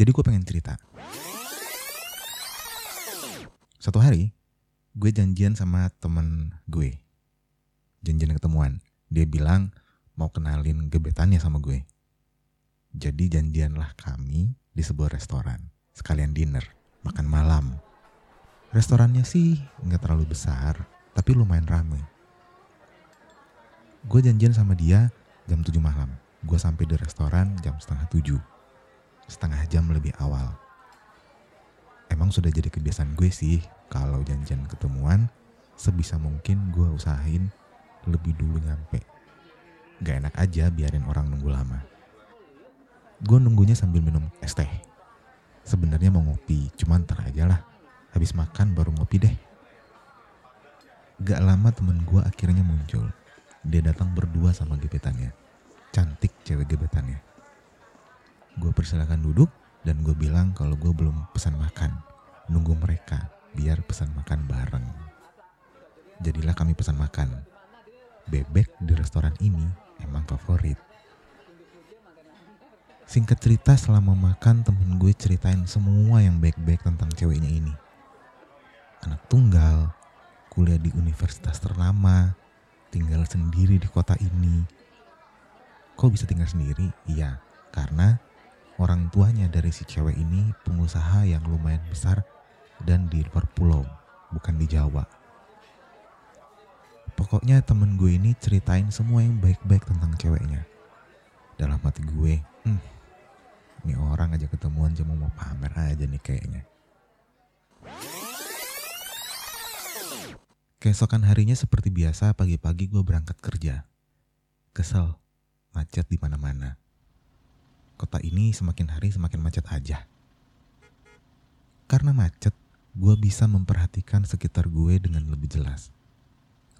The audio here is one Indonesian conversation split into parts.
Jadi gue pengen cerita. Satu hari, gue janjian sama temen gue. Janjian ketemuan. Dia bilang mau kenalin gebetannya sama gue. Jadi janjianlah kami di sebuah restoran. Sekalian dinner, makan malam. Restorannya sih nggak terlalu besar, tapi lumayan rame. Gue janjian sama dia jam 7 malam. Gue sampai di restoran jam setengah 7. Setengah jam lebih awal. Emang sudah jadi kebiasaan gue sih kalau janjian ketemuan sebisa mungkin gue usahain lebih dulu nyampe. Gak enak aja biarin orang nunggu lama. Gue nunggunya sambil minum es teh. Sebenarnya mau ngopi, cuman ntar aja lah. Habis makan baru ngopi deh. Gak lama temen gue akhirnya muncul. Dia datang berdua sama gebetannya. Cantik cewek gebetannya. Gue persilakan duduk dan gue bilang kalau gue belum pesan makan. Nunggu mereka biar pesan makan bareng. Jadilah kami pesan makan. Bebek di restoran ini emang favorit. Singkat cerita selama makan temen gue ceritain semua yang baik-baik tentang ceweknya ini. Anak tunggal, kuliah di universitas ternama, tinggal sendiri di kota ini. Kok bisa tinggal sendiri? Iya, karena orang tuanya dari si cewek ini pengusaha yang lumayan besar dan di luar pulau, bukan di Jawa. Pokoknya temen gue ini ceritain semua yang baik-baik tentang ceweknya. Dalam hati gue, hmm, ini orang aja ketemuan cuma mau pamer aja nih kayaknya. Keesokan harinya seperti biasa pagi-pagi gue berangkat kerja. Kesel, macet di mana-mana. Kota ini semakin hari semakin macet aja. Karena macet, gue bisa memperhatikan sekitar gue dengan lebih jelas.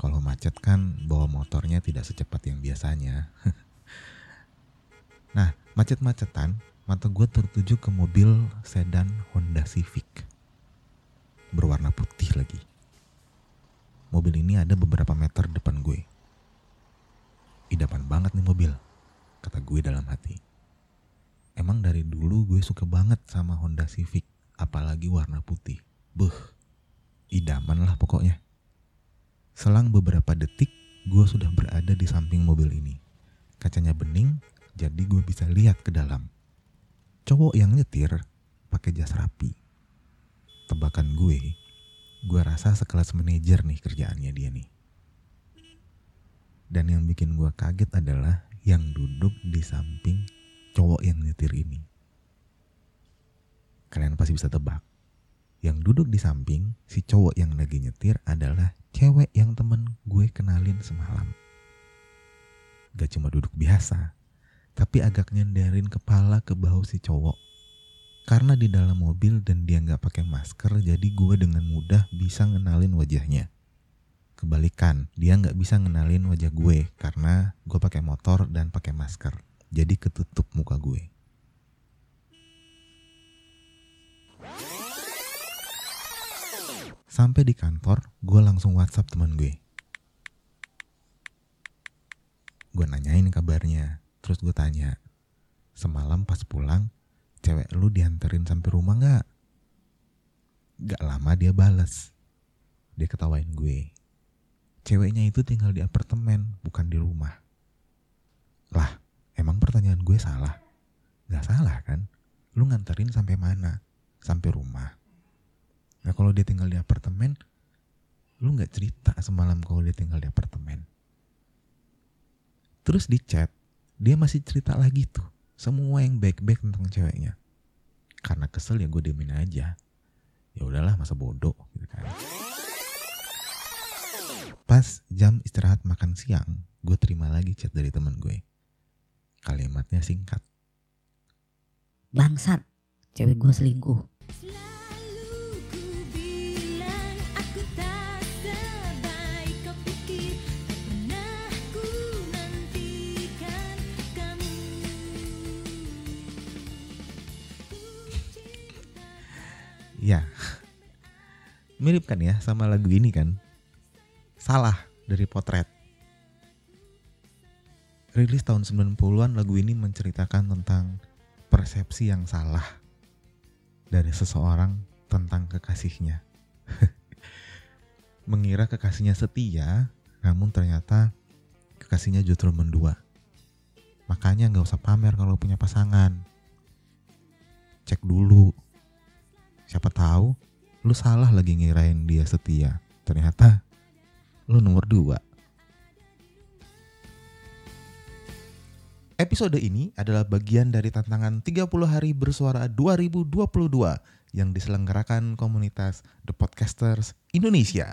Kalau macet kan bawa motornya tidak secepat yang biasanya. nah, macet-macetan, mata gue tertuju ke mobil sedan Honda Civic. Berwarna putih lagi. Mobil ini ada beberapa meter depan gue. Idaman banget nih mobil, kata gue dalam hati. Emang dari dulu gue suka banget sama Honda Civic, apalagi warna putih. Buh, idaman lah pokoknya. Selang beberapa detik, gue sudah berada di samping mobil ini. Kacanya bening, jadi gue bisa lihat ke dalam. Cowok yang nyetir pakai jas rapi. Tebakan gue, gue rasa sekelas manajer nih kerjaannya dia nih. Dan yang bikin gue kaget adalah yang duduk di samping cowok yang nyetir ini. Kalian pasti bisa tebak. Yang duduk di samping si cowok yang lagi nyetir adalah cewek yang temen gue kenalin semalam. Gak cuma duduk biasa, tapi agak nyenderin kepala ke bahu si cowok. Karena di dalam mobil dan dia nggak pakai masker, jadi gue dengan mudah bisa ngenalin wajahnya. Kebalikan, dia nggak bisa ngenalin wajah gue karena gue pakai motor dan pakai masker. Jadi ketutup muka gue. Sampai di kantor, gue langsung WhatsApp teman gue. Gue nanyain kabarnya, terus gue tanya, semalam pas pulang, cewek lu dianterin sampai rumah gak? Gak lama dia bales. Dia ketawain gue. Ceweknya itu tinggal di apartemen, bukan di rumah. Lah, pertanyaan gue salah? Gak salah kan? Lu nganterin sampai mana? Sampai rumah. Nah kalau dia tinggal di apartemen, lu nggak cerita semalam kalau dia tinggal di apartemen. Terus di chat, dia masih cerita lagi tuh semua yang baik-baik tentang ceweknya. Karena kesel ya gue diemin aja. Ya udahlah masa bodoh gitu kan. Pas jam istirahat makan siang, gue terima lagi chat dari temen gue. Kalimatnya singkat. Bangsat, cewek gue selingkuh. Selalu ku bilang aku tak sebaik kau pikir Tak pernah ku nantikan kamu Ya, mirip kan ya sama lagu ini kan? Salah dari potret. Rilis tahun 90-an lagu ini menceritakan tentang persepsi yang salah dari seseorang tentang kekasihnya. Mengira kekasihnya setia, namun ternyata kekasihnya justru mendua. Makanya nggak usah pamer kalau punya pasangan. Cek dulu. Siapa tahu lu salah lagi ngirain dia setia. Ternyata lu nomor dua. Episode ini adalah bagian dari tantangan 30 hari bersuara 2022 yang diselenggarakan komunitas The Podcasters Indonesia.